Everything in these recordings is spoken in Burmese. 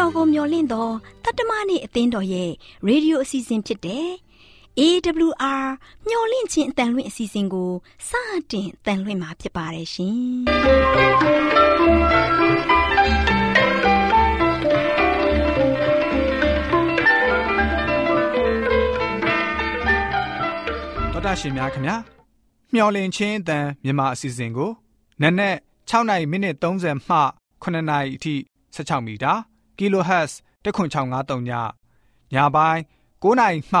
တော်ကိုမျော်လင့်သောတတ္တမနေ့အသင်းတော်ရဲ့ရေဒီယိုအစီအစဉ်ဖြစ်တဲ့ AWR မျော်လင့်ခြင်းအတန်လွင့်အစီအစဉ်ကိုစတင်တန်လွင့်မှာဖြစ်ပါတယ်ရှင်။တော်တာရှင်များခင်ဗျာမျော်လင့်ခြင်းအတန်မြန်မာအစီအစဉ်ကိုနက်နက်6နိုင်မိနစ်30မှ9နိုင်အထိ16မီတာ။ kHz 10653ညညပိုင်း9နိုင်မှ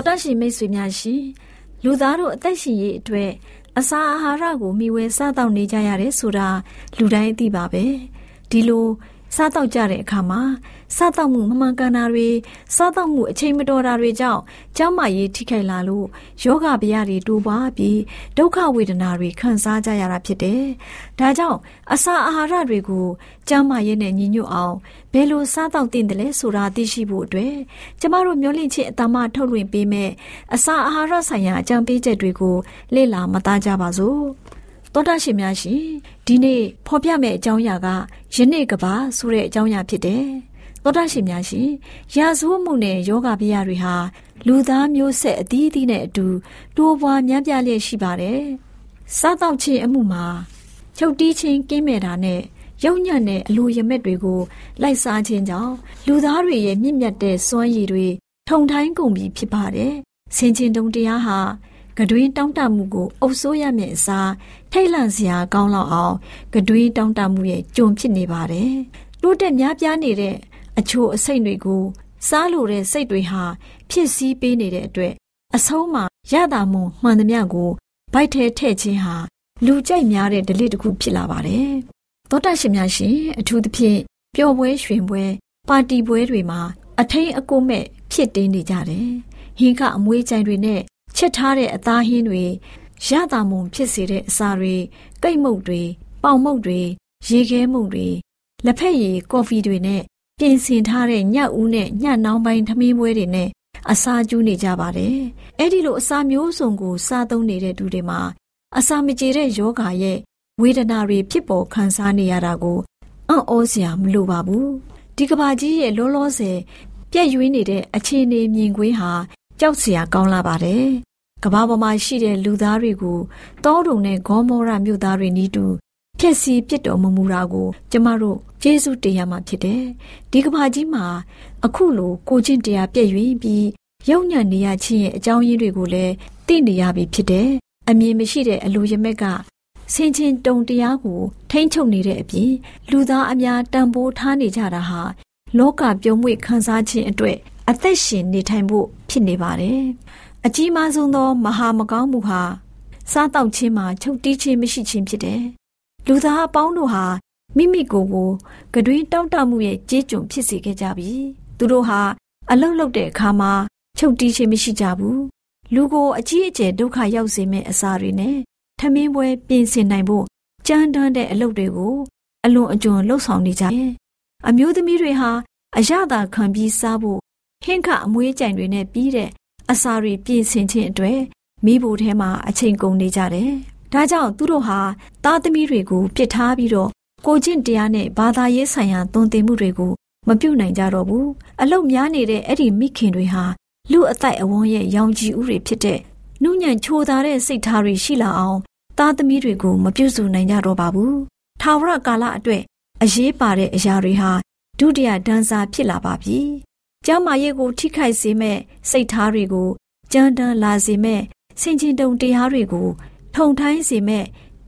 တော်တရှိမိတ်ဆွေများရှင်လူသားတို့အသက်ရှင်ရေးအတွက်အစာအာဟာရကိုမျှဝေစားတောက်နေကြရတယ်ဆိုတာလူတိုင်းသိပါပဲ။ဒီလို စားတောက်ကြတဲ့အခါမှာစားတောက်မှုမမှန်ကန်တာတွေစားတောက်မှုအချိန်မတော်တာတွေကြောင့်ကျန်းမာရေးထိခိုက်လာလို့ယောဂဗျာတွေတိုးပွားပြီးဒုက္ခဝေဒနာတွေခံစားကြရတာဖြစ်တယ်။ဒါကြောင့်အစာအာဟာရတွေကိုကျန်းမာရေးနဲ့ညီညွတ်အောင်ဘယ်လိုစားတောက်သင့်တယ်လဲဆိုတာသိရှိဖို့အတွက်ကျမတို့မျိုးလင့်ချင်းအတမထုတ်လွှင့်ပေးမဲ့အစာအာဟာရဆိုင်ရာအကြံပေးချက်တွေကိုလေ့လာမသားကြပါစို့။ သောတာရှင်များရှင်ဒီနေ့ဖော်ပြမယ့်အကြောင်းအရာကယနေ့ကဘာဆိုတဲ့အကြောင်းအရာဖြစ်တယ်။သောတာရှင်များရှင်ရာဇဝတ်မှုနဲ့ယောဂဗျာတွေဟာလူသားမျိုးဆက်အသီးသီးနဲ့အတူတိုးပွားများပြားလျက်ရှိပါတယ်။စားတော့ခြင်းအမှုမှာချုပ်တီးခြင်းကင်းမဲ့တာနဲ့ရုံညံ့တဲ့အလိုရမက်တွေကိုလိုက်စားခြင်းကြောင့်လူသားတွေရဲ့မြင့်မြတ်တဲ့စွမ်းရည်တွေထုံထိုင်းကုန်ပြီဖြစ်ပါတယ်။ဆင်ခြင်တုံတရားဟာ ကတွင်တောင်းတမှုကိုအုပ်ဆိုးရမယ့်အစားထိတ်လန့်စရာကောင်းလောက်အောင်ကတွင်တောင်းတမှုရဲ့ကြုံဖြစ်နေပါတယ်။တိုးတက်များပြားနေတဲ့အချို့အစိတ်တွေကိုစားလိုတဲ့စိတ်တွေဟာဖြစ်စည်းပေးနေတဲ့အတွက်အဆုံးမှာရတာမှုမှန်သမျှကိုဗိုက်ထဲထည့်ခြင်းဟာလူကြိုက်များတဲ့ဒလိတစ်ခုဖြစ်လာပါတယ်။သောတရှင်များရှင်အထူးသဖြင့်ပျော်ပွဲရွှင်ပွဲပါတီပွဲတွေမှာအထိန်အကိုမဲ့ဖြစ်တင်းနေကြတယ်။ဟင်းကအမွေးကြိုင်တွေနဲ့ ချက်ထားတဲ့အသားဟင်းတွေရတာမုံဖြစ်စေတဲ့အစာတွေကိတ်မုတ်တွေပေါင်မုတ်တွေရေခဲမုံတွေလက်ဖက်ရည်ကော်ဖီတွေနဲ့ပြင်ဆင်ထားတဲ့ညဦးနဲ့ညနှောင်းပိုင်းထမင်းပွဲတွေနဲ့အစာကျူးနေကြပါတယ်။အဲ့ဒီလိုအစာမျိုးစုံကိုစားသုံးနေတဲ့သူတွေမှာအစာမကြေတဲ့ယောဂါရဲ့ဝေဒနာတွေဖြစ်ပေါ်ခံစားနေရတာကိုအံ့ဩစရာမလိုပါဘူး။ဒီကဘာကြီးရဲ့လောလောဆယ်ပြက်ရွေးနေတဲ့အခြေအနေမြင်ကွင်းဟာ ကြောက်စရာကောင်းလာပါတယ်။ကဘာပေါ်မှာရှိတဲ့လူသားတွေကိုတောတုံနဲ့ဂေါမောရမြို့သားတွေနီးတူဖျက်ဆီးပစ်တော်မမူတာကို ကျမတို့ကျေးဇူးတင်ရမှာဖြစ်တယ်။ဒီကဘာကြီးမှာအခုလိုကိုချင်းတရားပြည့်ရွင်ပြီးရုံညံ့နေရခြင်းရဲ့အကြောင်းရင်းတွေကိုလည်းသိနေရပြီဖြစ်တယ်။အမြင်မရှိတဲ့အလိုရမက်ကဆင်ချင်းတုံတရားကိုထိမ့်ချုပ်နေတဲ့အပြင်လူသားအများတန်ဖိုးထားနေကြတာဟာလောကပြုံးမွေခံစားခြင်းအတွက် အသက်ရှင်နေထိုင်ဖို့ဖြစ်နေပါတယ်။အကြီးမားဆုံးသော မဟာမကောင်းမှုဟာစားတောက်ခြင်းမှာချုပ်တီးခြင်းမရှိခြင်းဖြစ်တယ်။လူသားအပေါင်းတို့ဟာမိမိကိုယ်ကိုကတွင်တောင့်တမှုရဲ့ကြေးကျွန်ဖြစ်စေခဲ့ကြပြီ။သူတို့ဟာအလုတ်လုတ်တဲ့အခါမှာချုပ်တီးခြင်းမရှိကြဘူး။လူကိုအကြီးအကျယ်ဒုက္ခရောက်စေမယ့်အစာတွေနဲ့ထမင်းပွဲပြင်ဆင်နိုင်ဖို့ကြမ်းတမ်းတဲ့အလုပ်တွေကိုအလွန်အကျွံလှုပ်ဆောင်နေကြတယ်။အမျိုးသမီးတွေဟာအရသာခံပြီးစားဖို့ ဟင်းခအမွေးကြိုင်တွေနဲ့ပြီးတဲ့အစာတွေပြင်ဆင်ခြင်းအတွက်မိဖို့ထဲမှာအချိန်ကုန်နေကြတယ်။ဒါကြောင့်သူတို့ဟာသားသမီးတွေကိုပြစ်ထားပြီးတော့ကိုကျင့်တရားနဲ့ဘာသာရေးဆိုင်ရာသွန်သင်မှုတွေကိုမပြုတ်နိုင်ကြတော့ဘူး။အလုတ်များနေတဲ့အဲ့ဒီမိခင်တွေဟာလူအသက်အဝန်းရဲ့ရောင်ကြီးဥတွေဖြစ်တဲ့နှုညံချိုသာတဲ့စိတ်ထားတွေရှိလာအောင်သားသမီးတွေကိုမပြုစုနိုင်ကြတော့ပါဘူး။ထာဝရကာလအတွက်အရေးပါတဲ့အရာတွေဟာဒုတိယဒန်းစာဖြစ်လာပါပြီ။ ကျမ်းမာရေးကိုထိခိုက်စေမဲ့စိတ်ထားတွေကိုကြမ်းတမ်းလာစေမဲ့ဆင်ခြင်တုံတရားတွေကို ထုံထိုင်းစေမဲ့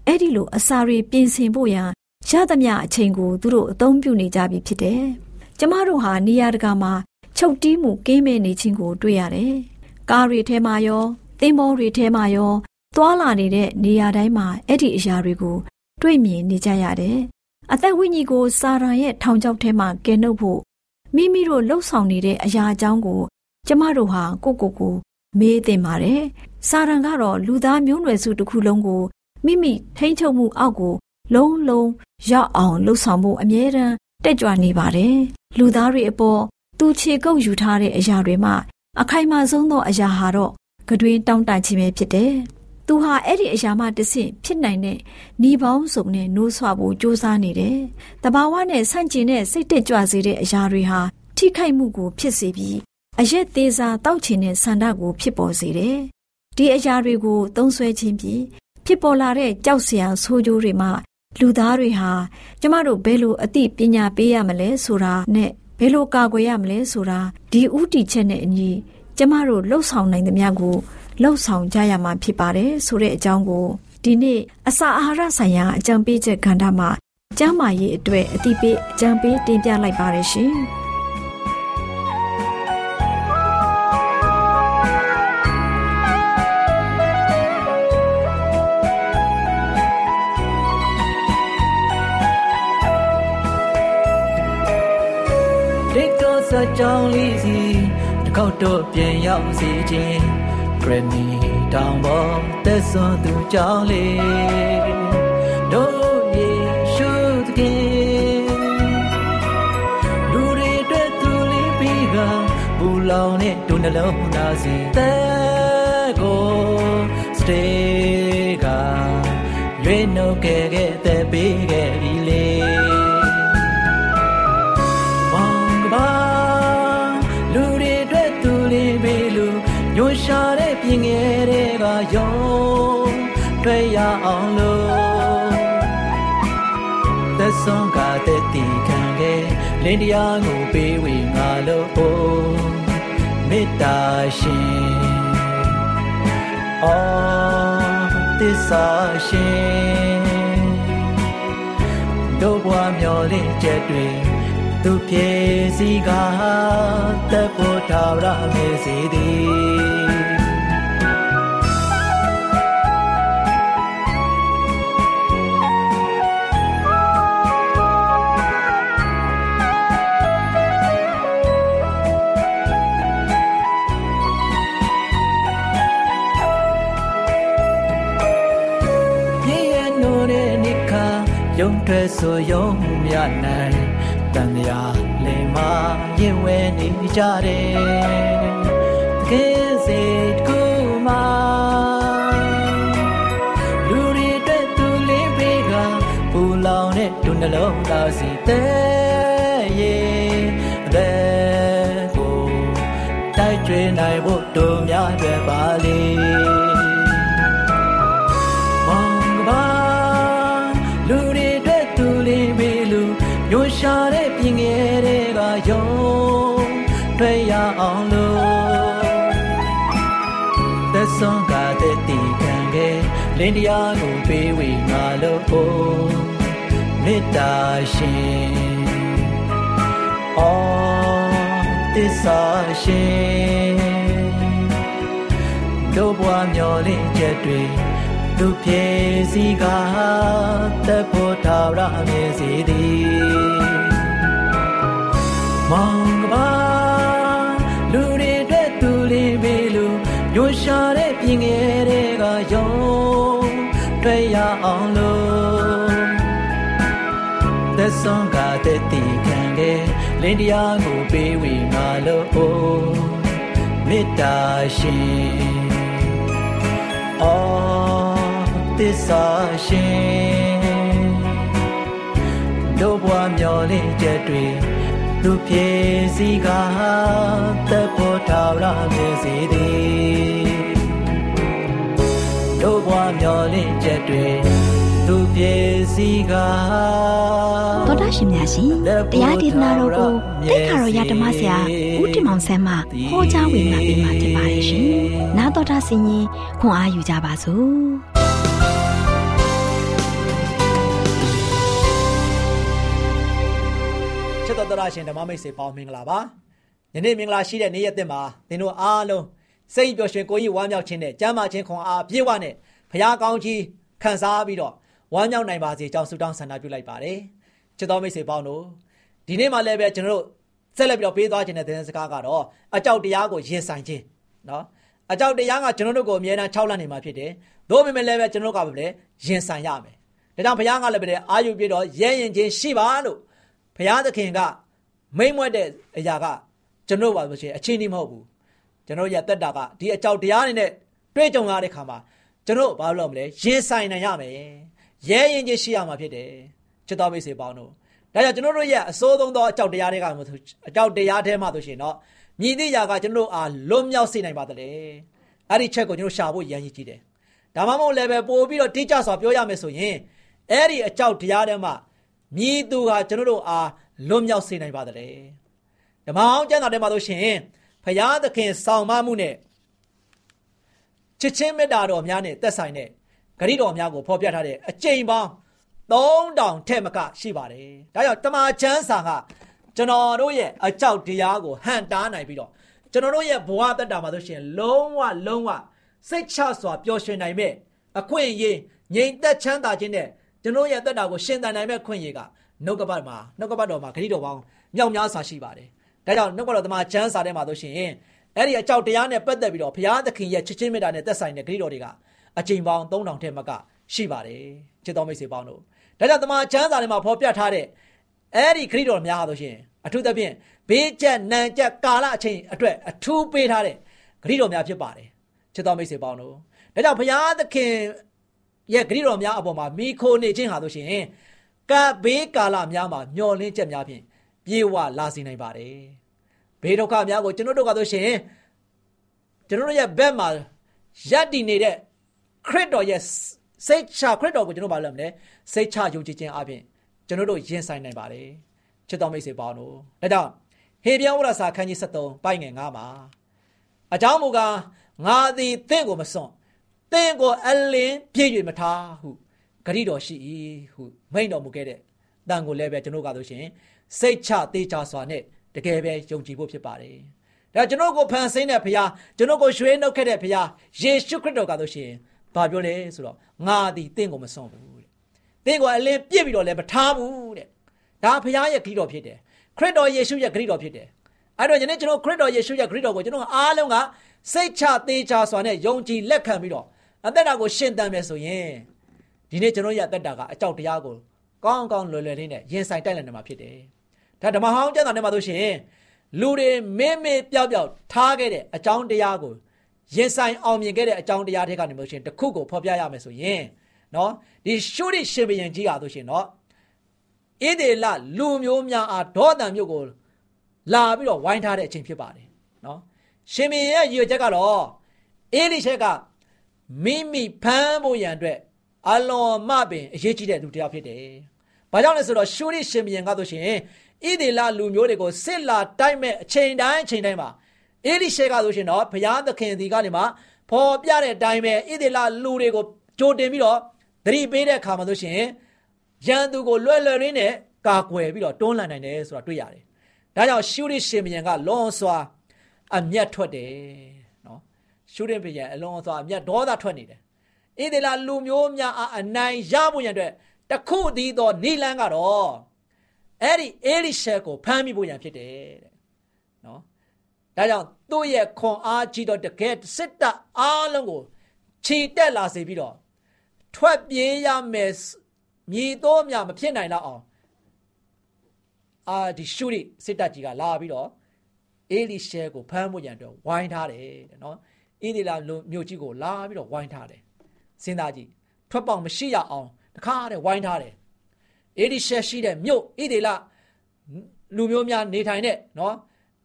အဲ့ဒီလိုအစာတွေပြင်ဆင်ဖို့ရန်ရသမျှအချိန်ကိုသူတို့အသုံးပြုနေကြပြီဖြစ်တယ်။ကျမတို့ဟာနေရာတကာမှာချုပ်တီးမှုကင်းမဲ့နေခြင်းကိုတွေ့ရတယ်။ကားတွေထဲမှာရောသင်္ဘောတွေထဲမှာရောသွာလာနေတဲ့နေရာတိုင်းမှာအဲ့ဒီအရာတွေကို တွေ့မြင်နေကြရတယ်။အသက်ဝိညာဉ်ကိုစာရန်ရဲ့ထောင်ချောက်ထဲမှာကယ်နှုတ်ဖို့ မိမိတို့လှုပ်ဆောင်နေတဲ့အရာအကြောင်းကို ကျမတို့ဟာကိုကိုကိုမေးသင့်ပါတယ်။စာရန်ကတော့လူသားမျိုးနွယ်စုတစ်ခုလုံးကိုမိမိထိန်းချုပ်မှုအောက်ကို လုံးလုံးရောက်အောင်လှုပ်ဆောင်ဖို့အမြဲတမ်းတက်ကြွနေပါတယ်။လူသားတွေအပေါ်သူခြေကုပ်ယူထားတဲ့အရာတွေမှာအခိုင်အမာဆုံးသောအရာဟာတော့ကတွင်တောင်းတခြင်းပဲဖြစ်တယ်။ သူဟာအဲ့ဒီအရာမှတဆင့်ဖြစ်နိုင်တဲ့ဤပေါင်းစုံနဲ့နိုးဆွဖို့ကြိုးစားနေတယ်။တဘာဝနဲ့ဆန့်ကျင်တဲ့စိတ်တက်ကြွစေတဲ့အရာတွေဟာထိခိုက်မှုကိုဖြစ်စေပြီးအရက်သေးစားတောက်ချင်တဲ့ဆန္ဒကိုဖြစ်ပေါ်စေတယ်။ဒီအရာတွေကိုသုံးဆွဲခြင်းဖြင့်ဖြစ်ပေါ်လာတဲ့ကြောက်စရာဆိုးကျိုးတွေမှလူသားတွေဟာကျမတို့ဘယ်လိုအသိပညာပေးရမလဲဆိုတာနဲ့ဘယ်လိုကာကွယ်ရမလဲဆိုတာဒီဥတီချက်နဲ့အညီကျမတို့လှုပ်ဆောင်နိုင်သမျှကို လှုပ်ဆောင်ကြရမှာဖြစ်ပါတယ်ဆိုတဲ့အကြောင်းကိုဒီနေ့အစာအာဟာရဆိုင်ရာအကြံပေးချက်ကဏ္ဍမှာကျန်းမာရေးအတွက်အသိပေးအကြံပေးတင်ပြလိုက်ပါတယ်ရှင်။ကြောင်းလေးစီတစ်ခေါက်တော့ပြန်ရောက်စေခြင်း ဂရမီတောင်ပေါ်သက်စွန်သူကြောင်းလေးတို့ယေရှုသခင်လူတွေအတွက်သူလေးပြီးကပူလောင်တဲ့ဒုနှလုံးသားစီတဲ့ကိုစတေးကရွေးနှုတ်ခဲ့ခဲ့တဲ့ပေးခဲ့ပြီလေ ယုံတွေ့ရအောင်လို့သက်ဆုံးကတဲ့တီခံခဲ့လင်းတရားကိုပေးဝေငါလို့မေတ္တာရှင်အော်သစ္စာရှင်တို့ဘွားမျောလင့်ချက်တွေသူပြေစီကတပ်ဖို့ထာဝရမေစီသည် ယုံထွက်ဆိုယုံမြနိုင်တန်ရာလေမာရင်ဝဲနေကြတယ်တကယ်စေတကူမာလူတွေအတွက်သူလေးပေးကပူလောင်တဲ့ဒုနှလုံးသားစီတဲ့ လို့သက်ဆုံးကတဲ့တီခံခဲ့လလင်းတရားကိုပေးဝေငါလို့မေတ္တာရှင်အော်သစ္စာရှင်တို့ဘွားမျောလင့်ချက်တွေသူပြေစီကသက်ဖို့ထာဝရမြည်စီသည်မောင်ကပါလူတွေအတွက်သူလေးပေလူညွှန်ရှာတဲ့ပြင်ငယ်တွေကယုံ တွေ့ရအောင်လို့သက်ဆုံးကတဲ့တီခံတဲ့လင်းတရားကိုပေးဝေငါလို့မေတ္တာရှင်အော်သစ္စာရှင်တို့ဘွားမျောလင့်ချက်တွေသူပြေစီကသက်ဖို့ထာဝရမြည်စီသည်တို့ဘွား မျောလင့်ချက်တွေသူပြေစီကတော်တာရှင်များရှင်တရားဒေသနာတော်ကိုတိတ်ခါတော်ရဓမ္မဆရာဦးတင်မောင်ဆန်းမှဟောကြားဝင်လာပြီးမှဖြစ်ပါတယ်ရှင်နာတော်တာဆင်ရင်ခွန်အားယူကြပါစို့ချစ်တော်တော်ရှင်ဓမ္မမိတ်ဆွေပေါင်းမင်္ဂလာပါယနေ့မင်္ဂလာရှိတဲ့နေ့ရက်သစ်မှာသင်တို့အားလုံးစိတ်ပျော်ရွှင်ကိုယ်ကြီးဝမ်းမြောက်ခြင်းနဲ့ကျမ်းမာခြင်းခွန်အားပြေဝနဲ့ ဘုရားကောင်းကြီးခံစားပြီးတော့ဝမ်းမြောက်နိုင်ပါစေကြောင်းဆုတောင်းဆန္ဒပြုလိုက်ပါတယ်ချစ်တော်မိတ်ဆွေပေါင်းတို့ဒီနေ့မှလည်းပဲကျွန်တော်တို့ဆက်လက်ပြီးတော့ပေးသွားခြင်းတဲ့သတင်းစကားကတော့အကြောက်တရားကိုရင်ဆိုင်ခြင်းနော်အကြောက်တရားကကျွန်တော်တို့ကိုအမြဲတမ်းခြောက်လန့်နေမှာဖြစ်တယ်။သို့ပေမဲ့လည်းပဲကျွန်တော်တို့ကပဲရင်ဆိုင်ရမယ်။ဒါကြောင့်ဘုရားကလည်းပဲအာယုပြည့်တော့ရဲရင်ချင်းရှိပါလို့ဘုရားသခင်ကမိမ့်မွက်တဲ့အရာကကျွန်တော်ပါဆိုရှင်အချင်းကြီးမဟုတ်ဘူးကျွန်တော်ရတက်တာကဒီအကြောက်တရားနေနဲ့တွေ့ကြုံရတဲ့ခါမှာ ကျွန်တော်ဘာလို့မလဲရင်ဆိုင်နိုင်ရမယ်ရဲရင်ချင်းရှိရမှာဖြစ်တယ်ချစ်တော်မိတ်ဆွေပေါင်းတို့ဒါကြောင့်ကျွန်တော်တို့ရဲ့အစိုးဆုံးသောအကြောက်တရားတွေကမှအကြောက်တရားထဲမှာဆိုရှင်တော့မြည်သည့်ຢာကကျွန်တော်အားလွတ်မြောက်စေနိုင်ပါတလေအဲ့ဒီချက်ကိုကျွန်တော်ရှာဖို့ရမ်းရည်ကြည့်တယ်ဒါမှမဟုတ်လည်းပဲပို့ပြီးတော့တိကျစွာပြောရမယ်ဆိုရင်အဲ့ဒီအကြောက်တရားထဲမှာမြည်သူကကျွန်တော်တို့အားလွတ်မြောက်စေနိုင်ပါတည်းဓမ္မအောင်ကျမ်းစာထဲမှာဆိုရှင်ဖရာသခင်ဆောင်မမှုနဲ့ ချစ်ချင်းမေတ္တာတော်များနဲ့သက်ဆိုင်တဲ့ဂရိတော်များကိုဖော်ပြထားတဲ့အကျိန်ပေါင်း3000ထက်မကရှိပါတယ်။ဒါကြောင့်တမန်ကျမ်းစာကကျွန်တော်တို့ရဲ့အကြောက်တရားကိုဟန်တားနိုင်ပြီးတော့ကျွန်တော်တို့ရဲ့ဘဝတက်တာမှာဆိုရှင်လုံးဝလုံးဝစိတ်ချစွာပျော်ရွှင်နိုင်မဲ့အခွင့်အရေးငြိမ်သက်ချမ်းသာခြင်းနဲ့ကျွန်တော်ရဲ့တက်တာကိုရှင်သန်နိုင်မဲ့ခွင့်ရည်ကနှုတ်ကပတ်မှာနှုတ်ကပတ်တော်မှာဂရိတော်ပေါင်းမြောက်များစွာရှိပါတယ်။ဒါကြောင့်နှုတ်ကပတ်တော်သမာကျမ်းစာထဲမှာဆိုရှင် အဲ့ဒီအကြောက်တရားနဲ့ပတ်သက်ပြီးတော့ဘုရားသခင်ရဲ့ချစ်ချင်းမေတ္တာနဲ့သက်ဆိုင်တဲ့ဂရိတော်တွေကအချိန်ပေါင်း3000ထက်မကရှိပါတယ်။ချစ်တော်မိတ်ဆွေပေါင်းတို့ဒါကြောင့်သမာကျမ်းစာထဲမှာဖော်ပြထားတဲ့အဲ့ဒီဂရိတော်များဟာဆိုရှင်အထူးသဖြင့်ဘေးကျက်နံကျက်ကာလအချိန်အတွက်အထူးပေးထားတဲ့ဂရိတော်များဖြစ်ပါတယ်။ချစ်တော်မိတ်ဆွေပေါင်းတို့ဒါကြောင့်ဘုရားသခင်ရဲ့ဂရိတော်များအပေါ်မှာမိခိုနေခြင်းဟာဆိုရှင်ကဘေးကာလများမှာမျောလင်းချက်များဖြင့်ပြေဝလာစေနိုင်ပါတယ် ဘေးဒုက္ခများကိုကျွန်တော်တို့ကဆိုရှင်ကျွန်တော်တို့ရဲ့ဘက်မှာရပ်တည်နေတဲ့ခရစ်တော်ရဲ့စိတ်ချခရစ်တော်ကိုကျွန်တော်ဘာလုပ်မလဲစိတ်ချယုံကြည်ခြင်းအပြင်ကျွန်တော်တို့ရင်ဆိုင်နိုင်ပါတယ်ချစ်တော်မိတ်ဆွေပေါင်းတို့ဒါကြောင့်ဟေပြန်ဝရစာခန်းကြီး73ပိုက်ငယ်9မှာအကြောင်းမူကားငါသည်တင့်ကိုမစွန့်တင့်ကိုအလင်းပြည့်၍မထားဟုဂရိတော်ရှိ၏ဟုမိန့်တော်မူခဲ့တဲ့တန်ကိုလည်းပဲကျွန်တော်ကဆိုရှင်စိတ်ချသေးချစွာနဲ့ တကယ်ပဲယုံကြည်ဖို့ဖြစ်ပါတယ်။ဒါကျွန်တော်ကိုဖန်ဆင်းတဲ့ဘုရားကျွန်တော်ကိုရွှေနှုတ်ခဲ့တဲ့ဘုရားယေရှုခရစ်တော်ကဆိုရှင်ဘာပြောလဲဆိုတော့ငါသည်တင့်ကိုမစွန့်ဘူးတဲ့။တင့်ကိုအလင်းပြစ်ပြီးတော့လည်းမထားဘူးတဲ့။ဒါဘုရားရဲ့ဂရိတော်ဖြစ်တယ်။ခရစ်တော်ယေရှုရဲ့ဂရိတော်ဖြစ်တယ်။အဲ့တော့ယနေ့ကျွန်တော်ခရစ်တော်ယေရှုရဲ့ဂရိတော်ကိုကျွန်တော်အားလုံးကစိတ်ချသေးချစွာနဲ့ယုံကြည်လက်ခံပြီးတော့အသက်တာကိုရှင်သန်မယ်ဆိုရင်ဒီနေ့ကျွန်တော်ရတက်တာကအကြောက်တရားကိုကောင်းကောင်းလွယ်လွယ်လေးနဲ့ရင်ဆိုင်တိုက်လည်နေမှာဖြစ်တယ်။ ဒါဓမ္မဟောင်းကျမ်းစာထဲမှာဆိုရှင်လူတွေမင်းမေပျောက်ပျောက်ထားခဲ့တဲ့အကြောင်းတရားကိုရင်ဆိုင်အောင်မြင်ခဲ့တဲ့အကြောင်းတရားတွေကနေမှရှင်တခုကိုဖော်ပြရမယ်ဆိုရင်နော်ဒီရှုရိရှင်ဘယံကြီးဟာဆိုရှင်နော်ဣဒေလလူမျိုးများအားဒေါသံမျိုးကိုလာပြီးတော့ဝိုင်းထားတဲ့အချိန်ဖြစ်ပါတယ်နော်ရှင်ဘယံရဲ့ရည်ရွယ်ချက်ကတော့အေလိရှက်ကမိမိဖမ်းဖို့ရန်အတွက်အလွန်မှပင်အရေးကြီးတဲ့လူတစ်ယောက်ဖြစ်တယ်။ဘာကြောင့်လဲဆိုတော့ရှုရိရှင်ဘုရင်ကဆိုရှင် ဣဒေလလူမျိုးတွေကိုစစ်လာတိုက်မဲ့အချိန်တိုင်းအချိန်တိုင်းမှာအေလိရှေကဆိုရှင်တော့ဘုရားသခင်ဒီကနေမှဖော်ပြတဲ့အတိုင်းပဲဣဒေလလူတွေကိုကြိုတင်ပြီးတော့သတိပေးတဲ့အခါမှာဆိုရှင်ရန်သူကိုလွယ်လွယ်ရင်းနဲ့ကာကွယ်ပြီးတော့တွန်းလှန်နိုင်တယ်ဆိုတာတွေ့ရတယ်။ဒါကြောင့်ရှုရစ်ရှင်ဘုရင်ကလွန်စွာအမျက်ထွက်တယ်နော်။ရှုရစ်ဘုရင်အလွန်စွာအမျက်ဒေါသထွက်နေတယ်။ဣသေလလူမျိုးများအားအနိုင်ရဖို့ရန်အတွက်တခုတည်းသောနိလန်းကတော့ အဲ့ဒီအေလိရှဲကိုဖမ်းမိဖို့ရန်ဖြစ်တယ်တဲ့နော်။ဒါကြောင့်သူ့ရဲ့ခွန်အားကြီးတော့တကယ်စစ်တပ်အားလုံးကိုခြေတက်လာစေပြီးတော့ထွက်ပြေးရမယ်မြည်တော့မြမဖြစ်နိုင်တော့အောင်အာဒီရှုရိစစ်တပ်ကြီးကလာပြီးတော့အေလိရှဲကိုဖမ်းဖို့ရန်အတွက်ဝိုင်းထားတယ်တဲ့နော်ဣသီလာမြို့ကြီးကိုလာပြီးတော့ဝိုင်းထားတယ်စဉ်းစားကြည့်ထွက်ပေါက်မရှိရအောင်တခါတည်းဝိုင်းထားတယ် အေလိရှဲရှိတဲ့မြို့ဣသီလာလူမျိုးများနေထိုင်တဲ့နော်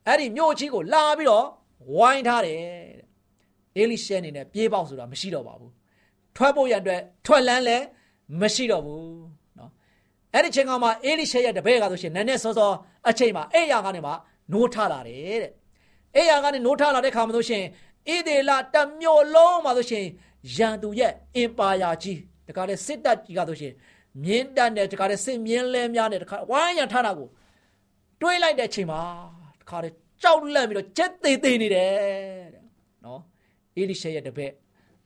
အဲ့ဒီမြို့ကြီးကိုလာပြီးတော့ဝိုင်းထားတယ်တဲ့အေလိရှဲအနေနဲ့ပြေးပေါက်ဆိုတာမရှိတော့ပါဘူးထွက်ဖို့ရန်အတွက်ထွက်လန်းလည်းမရှိတော့ဘူးနော်အဲ့ဒီချိန်ကမှအေလိရှဲရဲ့တပည့်ကဆိုရှင်နန်းနဲ့စောစောအချိန်မှာအဲ့ရကနေမှနိုးထလာတယ်တဲ့အဲ့ရကနေနိုးထလာတဲ့ခါမှာဆိုရှင်ဣဒေလတမျိုးလုံးမှာဆိုရှင်ရန်သူရဲ့အင်ပါယာကြီးတခါလေစစ်တပ်ကြီးကဆိုရှင် မြင်းတပ်နဲ့တခါလေစစ်မြင်းလဲများနဲ့တခါဝိုင်းရန်ထတာကိုတွေးလိုက်တဲ့ချိန်မှာတခါလေကြောက်လန့်ပြီးတော့ကြက်သေးသေးနေတယ်တဲ့နော်အေလိရှဲရဲ့တပည့်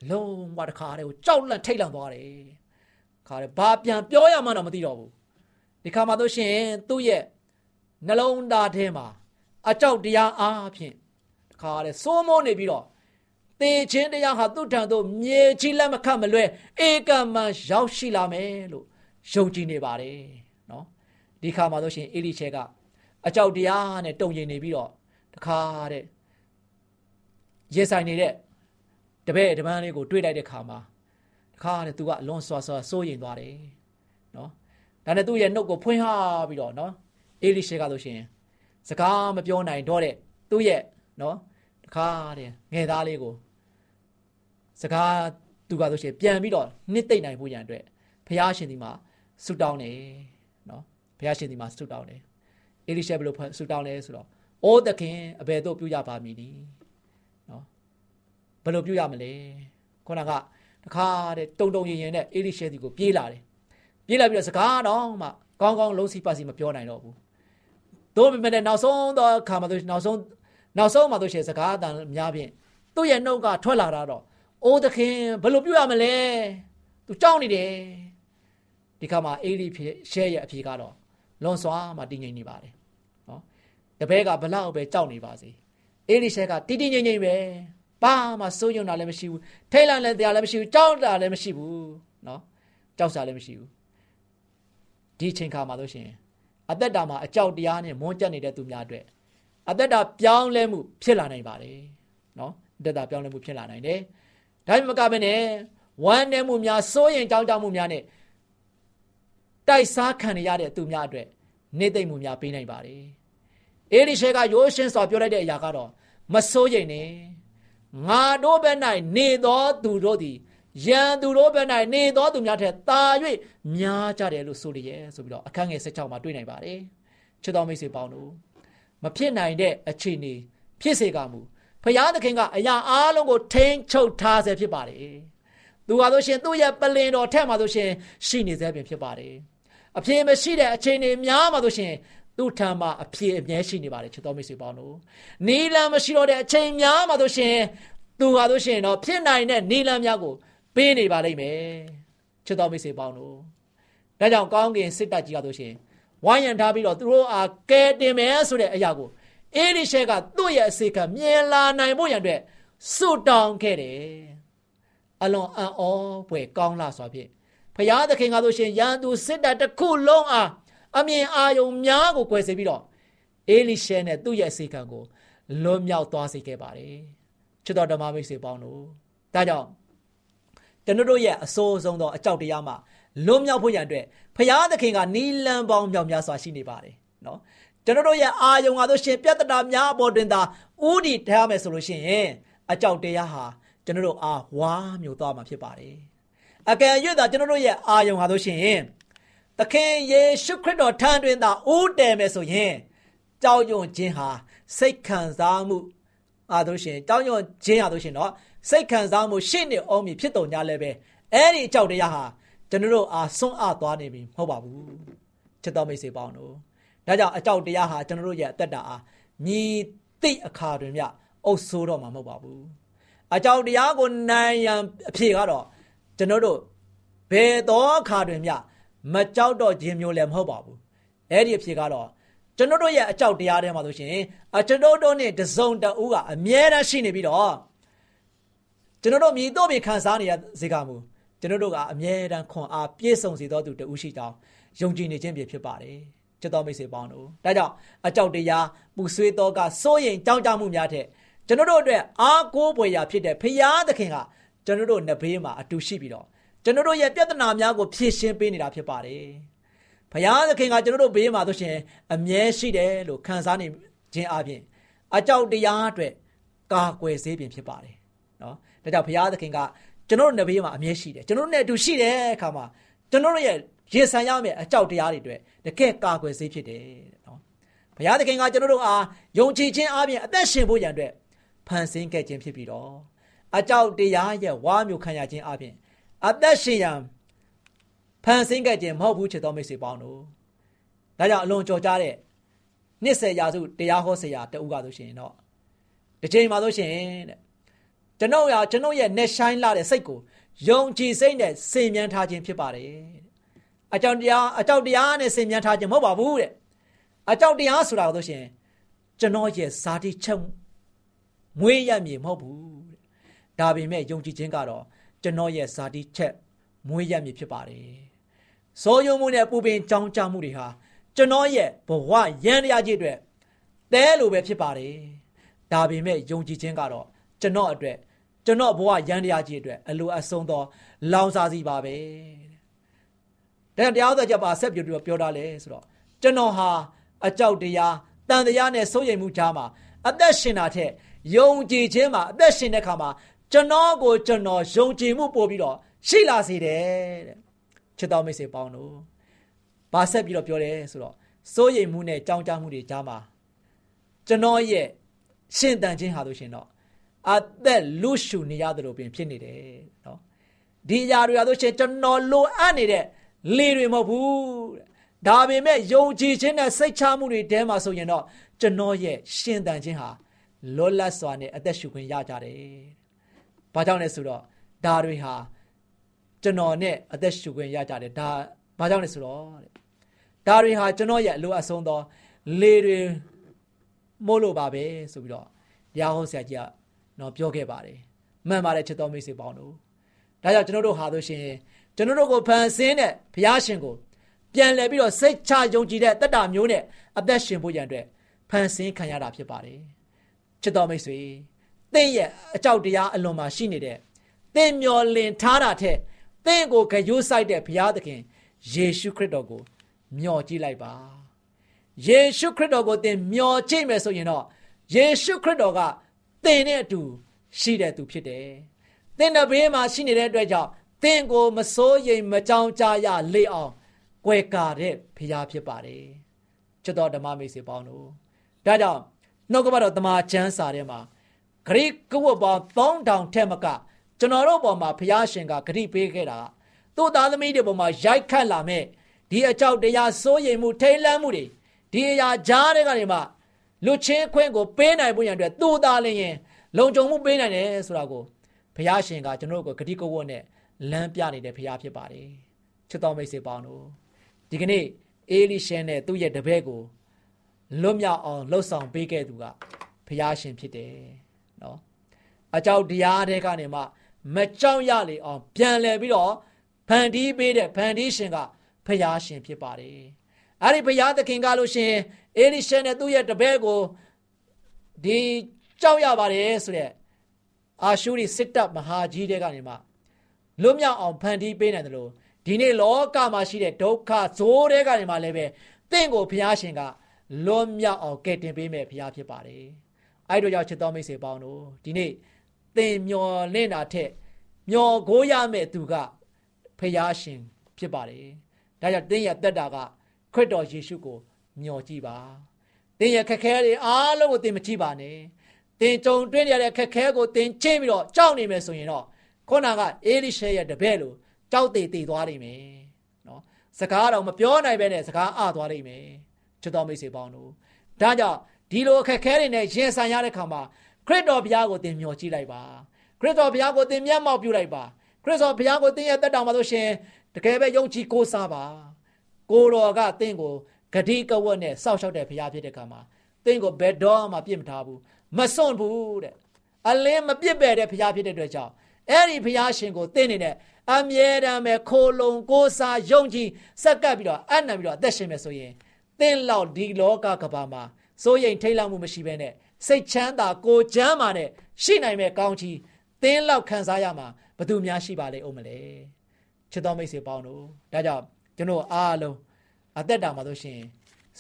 လုံးဝတခါတည်းကိုကြောက်လန့်ထိတ်လန့်သွားတယ်ခါတယ်ဘာပြန်ပြောရမှန်းတော့မသိတော့ဘူးဒီခါမှာတို့ရှင်သူ့ရဲ့နှလုံးသားထဲမှာအကြောက်တရားအားဖြင့်တခါတည်းစိုးမိုးနေပြီးတော့တေချင်းတရားဟာသူ့ထံသို့မြေချီလက်မခတ်မလွဲဧကမန်ရောက်ရှိလာမယ်လို့ ယုံကြည်နေပါတယ်နော်ဒီခါမှာတို့ရှင်အေလိချဲကအကြောက်တရားနဲ့တုံရင်နေပြီးတော့တခါတဲ့ရေဆိုင်နေတဲ့တပည့်တပန်းလေးကိုတွေးလိုက်တဲ့ခါမှာတခါတဲ့သူကအလွန်ဆွာဆွာစိုးရင်သွားတယ်နော်ဒါနဲ့သူ့ရဲ့နှုတ်ကိုဖွင့်ဟပြီးတော့နော်အေလိရှေကဆိုရှင်စကားမပြောနိုင်တော့တဲ့သူ့ရဲ့နော်တခါတဲ့ငယ်သားလေးကိုစကားသူကဆိုရှင်ပြန်ပြီးတော့နှစ်သိမ့်နိုင်ဖို့ရန်အတွက်ဖះရှင်ဒီမှာ ဆုတောင်းတယ်နော်ဖះရှင်ဒီမှာဆုတောင်းတယ်အေလိရှေဘယ်လိုဆုတောင်းလဲဆိုတော့အိုးသခင်အဘယ်သို့ပြုကြပါမည်နည်းနော်ဘယ်လိုပြုရမလဲခုနကတခါတဲ့တုံတုံရင်ရင်နဲ့အေလိရှဲဒီကိုပြေးလာတယ်ပြေးလာပြီးတော့စကားတော့မှကောင်းကောင်းလုံးစီပါစီမပြောနိုင်တော့ဘူးတို့ပေမဲ့နောက်ဆုံးတော့ခါမှတော့နောက်ဆုံးနောက်ဆုံးမှတော့ရှေစကားတန်များဖြင့်သူ့ရဲ့နှုတ်ကထွက်လာတာတော့အိုးသခင်ဘယ်လိုပြုရမလဲသူကြောက်နေတယ် ဒီခါမှာအေးလီဖြစ်ရှဲရဲ့အဖြေကတော့လွန်စွာမှတည်ငြိမ်နေပါတယ်နော်တပည့်ကဘလောက်ပဲကြောက်နေပါစေအေးလီရှဲကတည်တည်ငြိမ်ငြိမ်ပဲဘာမှစိုးရုံတာလည်းမရှိဘူးထိတ်လန့်လည်းတရားလည်းမရှိဘူးကြောက်တာလည်းမရှိဘူးနော်ကြောက်စရာလည်းမရှိဘူးဒီအချိန်ခါမှာဆိုရှင်အသက်တာမှာအကြောက်တရားနဲ့မွန်းကျက်နေတဲ့သူများအတွက်အသက်တာပြောင်းလဲမှုဖြစ်လာနိုင်ပါတယ်နော်အသက်တာပြောင်းလဲမှုဖြစ်လာနိုင်တယ်ဒါမှမကဘဲနဲ့ဝမ်းနည်းမှုများစိုးရင်ကြောက်ကြမှုများနဲ့ တိုက်စားခံရတဲ့သူများအတွက်နေသိမ့်မှုများပေးနိုင်ပါတယ်အေလိရှေကရိုးရှင်းစွာပြောလိုက်တဲ့အရာကတော့မစိုးရိမ်နဲ့ငါတို့ဘက်၌နေသောသူတို့သည်ယံသူတို့ဘက်၌နေသောသူများထက်သာ၍များကြတယ်လို့ဆိုလျက်ဆိုပြီးတော့အခန်းငယ်16မှာတွေ့နိုင်ပါတယ်ချစ်တော်မိတ်ဆွေပေါင်းတို့မဖြစ်နိုင်တဲ့အခြေအနေဖြစ်စေကမူဖယားသခင်ကအရာအားလုံးကိုထိန်းချုပ်ထားဆဲဖြစ်ပါတယ်သူဟာဆိုရှင်သူ့ရဲ့ပလင်တော်ထက်မှာဆိုရှင်ရှိနေဆဲပင်ဖြစ်ပါတယ် အပြေမရှိတဲ့အခြေအနေများမှာဆိုရှင်သူ့ထံမှာအပြည့်အမြဲရှိနေပါတယ်ချစ်တော်မိတ်ဆွေပေါင်းတို့နီလန်မရှိတော့တဲ့အချိန်များမှာဆိုရှင်သူဟာဆိုရှင်တော့ဖြစ်နိုင်တဲ့နီလန်များကိုပေးနေပါလိမ့်မယ်ချစ်တော်မိတ်ဆွေပေါင်းတို့ဒါကြောင့်ကောင်းကင်စစ်တပ်ကြီးကဆိုရှင်ဝိုင်းရံထားပြီးတော့သူတို့အားကဲတင်မယ်ဆိုတဲ့အရာကိုအေလိရှဲကသူ့ရဲ့အစေခံမြင်လာနိုင်ဖို့ရန်အတွက်စွတ်တောင်းခဲ့တယ်အလွန်အံ့ဩဖွယ်ကောင်းလာစွာဖြင့် ဖျားသခင်ကဆိုရှင်ရန်သူစစ်တပ်တစ်ခုလုံးအားအမြင်အာယုံများကို꿰စေပြီးတော့အေလိရှဲနဲ့သူ့ရဲ့အစီခံကိုလွတ်မြောက်သွားစေခဲ့ပါတယ်ချစ်တော်ဓမ္မမိတ်ဆွေပေါင်းတို့ဒါကြောင့်ကျွန်တော်တို့ရဲ့အစိုးဆုံးသောအကြောက်တရားမှာလွတ်မြောက်ဖို့ရန်အတွက်ဖရာသခင်ကနီလန်ပေါင်းမြောက်များစွာရှိနေပါတယ်နော်ကျွန်တော်တို့ရဲ့အာယုံကားတို့ရှင်ပြတ်တတာများအပေါ်တွင်သာဥဒီထားမယ်ဆိုလို့ရှိရင်အကြောက်တရားဟာကျွန်တော်တို့အားဝါမျိုးသွားမှာဖြစ်ပါတယ် အကယ်၍သာကျွန်တော်တို့ရဲ့အာယုံဟာတို့ရှင်သခင်ယေရှုခရစ်တော်ထံတွင်သာဦးတည်မယ်ဆိုရင်ကြောက်ရွံ့ခြင်းဟာစိတ်ခံစားမှုအားတို့ရှင်ကြောက်ရွံ့ခြင်းဟာတို့ရှင်တော့စိတ်ခံစားမှုရှင့်နေအောင်မည်ဖြစ်တော်ညာလည်းပဲအဲ့ဒီအကြောက်တရားဟာကျွန်တော်တို့အားဆွန့်အားသွားနေပြီမဟုတ်ပါဘူးချစ်တော်မိတ်ဆွေပေါင်းတို့ဒါကြောင့်အကြောက်တရားဟာကျွန်တော်တို့ရဲ့အသက်တာအားမြည်သိအခါတွင်မြအုပ်ဆိုးတော့မှာမဟုတ်ပါဘူးအကြောက်တရားကိုနိုင်ရန်အဖြစ်ကတော့ ကျွန်တော်တို့ဘယ်တော့အခါတွင်မြမကြောက်တော့ခြင်းမျိုးလည်းမဟုတ်ပါဘူးအဲ့ဒီအဖြစ်ကတော့ကျွန်တော်တို့ရဲ့အကြောက်တရားထဲမှာဆိုရှင်အကျွန်တော်တို့နဲ့တစုံတဦးကအမြဲတမ်းရှိနေပြီးတော့ကျွန်တော်တို့မြည်တော့မြခံစားနေရစေကမူကျွန်တော်တို့ကအမြဲတမ်းခွန်အားပြည့်စုံစေတော်သူတဦးရှိကြောင်းယုံကြည်နေခြင်းဖြစ်ပါတယ်ချစ်တော်မိတ်ဆွေပေါင်းတို့ဒါကြောင့်အကြောက်တရားပူဆွေးတော့ကစိုးရင်ကြောင်းကြမှုများတဲ့ကျွန်တော်တို့အတွက်အားကိုးပွေရာဖြစ်တဲ့ဖရာသခင်က ကျွန်တော်တို့နှစ်ဘေးမှာအတူရှိပြီးတော့ကျွန်တော်တို့ရဲ့ပြဿနာများကိုဖြေရှင်းပေးနေတာဖြစ်ပါတယ်။ဘုရားသခင်ကကျွန်တော်တို့ဘေးမှာဆိုရှင်အမြဲရှိတယ်လို့ခံစားနေခြင်းအပြင်အကြောက်တရားအတွက်ကာကွယ်စေခြင်းဖြစ်ပါတယ်။နော်။ဒါကြောင့်ဘုရားသခင်ကကျွန်တော်တို့နှစ်ဘေးမှာအမြဲရှိတယ်။ကျွန်တော်တို့နဲ့အတူရှိတဲ့အခါမှာကျွန်တော်တို့ရဲ့ရေဆန်ရမယ့်အကြောက်တရားတွေအတွက်တကယ်ကာကွယ်စေဖြစ်တယ်နော်။ဘုရားသခင်ကကျွန်တော်တို့အားယုံကြည်ခြင်းအပြင်အသက်ရှင်ဖို့ရန်အတွက်ဖန်ဆင်းခဲ့ခြင်းဖြစ်ပြီးတော့ အကြောက်တရားရဲ့ဝါမျိုးခံရခြင်းအပြင်အသက်ရှင်ရန်ဖန်ဆင်းခဲ့ခြင်းမဟုတ်ဘူးချစ်တော်မိတ်ဆွေပေါင်းတို့ဒါကြောင့်အလွန်ကြော်ကြားတဲ့နှစ်ဆယ်ရာစုတရားဟောဆရာတဦးကဆိုရှင်တော့တစ်ချိန်မှာဆိုရှင်တဲ့ကျွန်ုပ်ရကျွန်ုပ်ရဲ့ net shine လာတဲ့စိတ်ကိုယုံကြည်စိတ်နဲ့စင်မြန်းထားခြင်းဖြစ်ပါတယ်အကြောင်းတရားအကြောက်တရားနဲ့စင်မြန်းထားခြင်းမဟုတ်ပါဘူးတဲ့အကြောက်တရားဆိုတာဆိုရှင်ကျွန်တော်ရဲ့ဇာတိချက်မွေးရမည်မဟုတ်ဘူးတဲ့ ဒါပေမဲ့ယုံကြည်ခြင်းကတော့ကျွန်တော်ရဲ့ဇာတိချက်မွေးရမည်ဖြစ်ပါတယ်။ဇောယုံမှုနဲ့ပူပင်ကြောင်းကြမှုတွေဟာကျွန်တော်ရဲ့ဘဝရန်တရားကြီးအတွက်တဲလိုပဲဖြစ်ပါတယ်။ဒါပေမဲ့ယုံကြည်ခြင်းကတော့ကျွန်တော်အတွက်ကျွန်တော်ဘဝရန်တရားကြီးအတွက်အလိုအဆုံးသောလောင်စာစီပါပဲ။ဒါတရားတော်ကြပါဆက်ပြောပြောတာလဲဆိုတော့ကျွန်တော်ဟာအကြောက်တရားတန်တရားနဲ့စိုးရိမ်မှုကြားမှာအသက်ရှင်တာထက်ယုံကြည်ခြင်းမှာအသက်ရှင်တဲ့ခါမှာ ကျွန်တော်ကိုကျွန်တော်ယုံကြည်မှုပို့ပြီးတော့ရှိလာစေတယ်တဲ့ချစ်တော်မိတ်ဆွေပေါင်းတို့ဘာဆက်ပြီးတော့ပြောတယ်ဆိုတော့စိုးရိမ်မှုနဲ့ကြောင်းကြမှုတွေကြားမှာကျွန်တော်ရဲ့ရှင်တန်ခြင်းဟာလို့ရှင်တော့အသက်လူရှုနေရတယ်လို့ပြင်ဖြစ်နေတယ်နော်ဒီຢာတွေဟာလို့ရှင်ကျွန်တော်လိုအပ်နေတဲ့လေတွေမဟုတ်ဘူးဒါပေမဲ့ယုံကြည်ခြင်းနဲ့စိတ်ချမှုတွေတဲမှာဆိုရင်တော့ကျွန်တော်ရဲ့ရှင်တန်ခြင်းဟာလောလတ်စွာနဲ့အသက်ရှုခွင့်ရကြတယ်။ ဘာကြောင့်လဲဆိုတော့ဒါတွေဟာကျွန်တော်နဲ့အသက်ရှုခွင့်ရကြတယ်ဒါဘာကြောင့်လဲဆိုတော့တဲ့ဒါတွေဟာကျွန်တော်ရဲ့အလိုအဆုံးသောလေတွေမို့လို့ပါပဲဆိုပြီးတော့တရားဟောဆရာကြီးကနော်ပြောခဲ့ပါတယ်မှန်ပါတယ်ချစ်တော်မိတ်ဆွေပေါင်းတို့ဒါကြောင့်ကျွန်တော်တို့ဟာဆိုရှင်ကျွန်တော်တို့ကိုဖန်ဆင်းတဲ့ဘုရားရှင်ကိုပြန်လည်ပြီးတော့စိတ်ချယုံကြည်တဲ့တက်တာမျိုးနဲ့အသက်ရှင်ဖို့ရန်အတွက်ဖန်ဆင်းခံရတာဖြစ်ပါတယ်ချစ်တော်မိတ်ဆွေ သင်ရဲ့အကြောက်တရားအလွန်မှာရှိနေတဲ့သင်မျော်လင့်ထားတာထက်သင်ကိုဂရုစိုက်တဲ့ဘုရားသခင်ယေရှုခရစ်တော်ကိုမျှော်ကြည့်လိုက်ပါယေရှုခရစ်တော်ကိုသင်မျှော်ကြည့်မယ်ဆိုရင်တော့ယေရှုခရစ်တော်ကသင်နဲ့အတူရှိတဲ့သူဖြစ်တယ်သင်တဲ့ဘေးမှာရှိနေတဲ့အတွက်ကြောင့်သင်ကိုမစိုးရိမ်မကြောင်ကြရလေအောင်ကွယ်ကာတဲ့ဘုရားဖြစ်ပါတယ်ချစ်တော်ဓမ္မမိတ်ဆွေပေါင်းတို့ဒါကြောင့်နှုတ်ကပတော်တမန်ကျမ်းစာထဲမှာ ဂရိကဝတ်ပေါင်း3000ထက်မကကျွန်တော်တို့ပေါ်မှာဘုရားရှင်ကဂရိပေးခဲ့တာသူ့သားသမီးတွေပေါ်မှာရိုက်ခတ်လာမဲ့ဒီအကြောက်တရားစိုးရိမ်မှုထိတ်လန့်မှုတွေဒီအရာကြားတဲ့ကနေမှလူချင်းခွင့်ကိုပေးနိုင်ဖို့ရန်အတွက်သူ့သားလင်းရင်လုံခြုံမှုပေးနိုင်တယ်ဆိုတာကိုဘုရားရှင်ကကျွန်တော်တို့ကိုဂရိကဝတ်နဲ့လမ်းပြနေတဲ့ဘုရားဖြစ်ပါတယ်ချစ်တော်မိတ်ဆွေပေါင်းတို့ဒီကနေ့အေလိရှဲနဲ့သူ့ရဲ့တပည့်ကိုလွတ်မြောက်အောင်လှုပ်ဆောင်ပေးခဲ့သူကဘုရားရှင်ဖြစ်တယ် နော်အကြောက်တရားတွေကနေမှမကြောက်ရလေအောင်ပြန်လဲပြီးတော့ဖန်တီးပေးတဲ့ဖန်တီးရှင်ကဘုရားရှင်ဖြစ်ပါတယ်အဲ့ဒီဘုရားသခင်ကလို့ရှင်အေလိရှဲနဲ့သူ့ရဲ့တပည့်ကိုဒီကြောက်ရပါတယ်ဆိုတဲ့အာရှုရိစစ်တပ်မဟာကြီးတဲ့ကနေမှလွတ်မြောက်အောင်ဖန်တီးပေးနိုင်တယ်လို့ဒီနေ့လောကမှာရှိတဲ့ဒုက္ခဇိုးတဲ့ကနေမှလည်းပဲတင့်ကိုဘုရားရှင်ကလွန်မြောက်အောင်ကယ်တင်ပေးမယ်ဘုရားဖြစ်ပါတယ်။ အဲ့တို့ကြောင့်ချစ်တော်မိတ်ဆွေပေါင်းတို့ဒီနေ့သင်မျော်လင့်တာထက်မျော်ကိုးရမယ့်သူကဘုရားရှင်ဖြစ်ပါတယ်။ဒါကြောင့်သင်ရဲ့တက်တာကခရစ်တော်ယေရှုကိုမျှော်ကြည့်ပါ။သင်ရဲ့ခက်ခဲတွေအားလုံးကိုသင်မကြည့်ပါနဲ့။သင်ကြုံတွေ့နေရတဲ့ခက်ခဲကိုသင်ချင်းပြီးတော့ကြောက်နေမယ်ဆိုရင်တော့ခုနကအေလိရှဲရဲ့တပည့်လိုကြောက်သေးသေးသွားနိုင်မယ်နော်စကားတော့မပြောနိုင်ပဲနဲ့စကားအသွားနိုင်မယ်ချစ်တော်မိတ်ဆွေပေါင်းတို့ဒါကြောင့် ဒီလိုအခက်ခဲတွေနဲ့ရင်ဆိုင်ရတဲ့ခါမှာခရစ်တော်ဘုရားကိုသင်မျှော်ကြည့်လိုက်ပါခရစ်တော်ဘုရားကိုသင်မျက်မှောက်ပြုလိုက်ပါခရစ်တော်ဘုရားကိုသင်ရဲ့တက်တောင်ပါလို့ရှင်တကယ်ပဲယုံကြည်ကိုးစားပါကိုတော်ကသင်ကိုဂတိကဝတ်နဲ့စောက်ရှောက်တဲ့ဘုရားဖြစ်တဲ့ခါမှာသင်ကိုဘယ်တော့မှပြစ်မထားဘူးမစွန့်ဘူးတဲ့အလင်းမပြစ်ပယ်တဲ့ဘုရားဖြစ်တဲ့အတွက်ကြောင့်အဲ့ဒီဘုရားရှင်ကိုသင်နေတဲ့အမြဲတမ်းပဲခိုလုံကိုးစားယုံကြည်စက္ကပ်ပြီးတော့အနံ့ပြီးတော့အသက်ရှင်မယ်ဆိုရင်သင်လောက်ဒီလောကကဘာမှာ စိုးရိမ်ထိတ်လန့်မှုမရှိဘဲနဲ့စိတ်ချမ်းသာကိုချမ်းသာနဲ့ရှိနိုင်မဲ့ကောင်းချီးသင်လောက်ခံစားရမှာဘယ်သူများရှိပါလိမ့်ဦးမလဲချစ်တော်မိတ်ဆွေပေါင်းတို့ဒါကြောင့်ကျွန်တော်အားလုံးအသက်တာမှာဆိုရှင်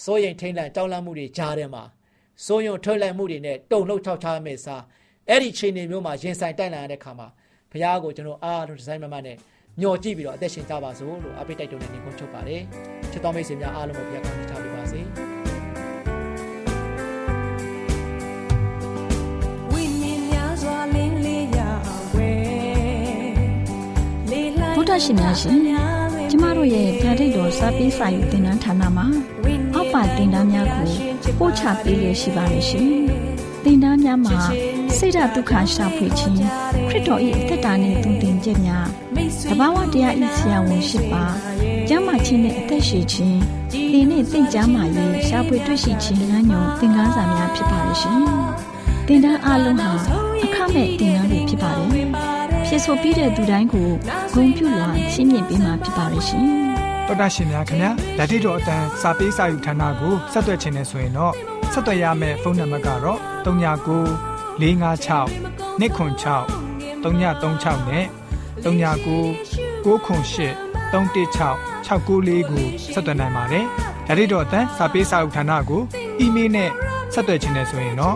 စိုးရိမ်ထိတ်လန့်ကြောက်လန့်မှုတွေကြားထဲမှာစိုးရုံထွက်လိုက်မှုတွေနဲ့တုံလှုပ်ချောက်ချားမဲ့စားအဲ့ဒီချိန်တွေမျိုးမှာရင်ဆိုင်တိုက်လာရတဲ့ခါမှာဘုရားကိုကျွန်တော်အားလုံးဒီဇိုင်းမမနဲ့ညှော်ကြည့်ပြီးတော့အသက်ရှင်ကြပါစို့လို့အပိတ်တိုက်တွန်းနေနေခွန်းချုပ်ပါတယ်ချစ်တော်မိတ်ဆွေများအားလုံးကိုဘုရားကောင်းချီးချပေးပါစေ ဒ္ဓရှင်များရှင်ကျမတို့ရဲ့ဗျာဒိတ်တော်စာပေးစာယူတင်နန်းဌာနမှာအောက်ပါတင်ဒားများကိုပို့ချပေးရရှိပါမယ်ရှင်တင်ဒားများမှာဆိဒ္ဓတုခရှာဖွေခြင်းခရစ်တော်၏အသက်တာနှင့်တုန်တင်ကြများတဘာဝတရားဤဆရာဝန်ရှိပါကျမ်းမာခြင်းနဲ့အသက်ရှိခြင်းဒီနေ့သင်ကြားမှာရေးရှားပွေတွေ့ရှိခြင်းလမ်းညွန်သင်ခန်းစာများဖြစ်ပါလိမ့်ရှင်။သင်တန်းအလုံးဟာ အခမဲ့သင်တန်းတွေဖြစ်ပါတယ်။ဖြစ်ဆိုပြီးတဲ့သူတိုင်းကိုဂုဏ်ပြုလွှာရှင်းပြပေးမှာဖြစ်ပါလိမ့်ရှင်။တော်တာရှင်များခင်ဗျာဓာတိတော်အတန်းစာပေးစာယူဌာနကိုဆက်သွယ်ခြင်းနဲ့ဆိုရင်တော့ဆက်သွယ်ရမယ့်ဖုန်းနံပါတ်ကတော့39 656 296 336နဲ့39 98 316 694ကိုဆက်သွင်းနိုင်ပါတယ်။ဒါ့အပြင်တော့အတန်းစာပေးစာဥထာဏာကိုအီးမေးလ်နဲ့ဆက်သွယ်ခြင်းနဲ့ဆိုရင်တော့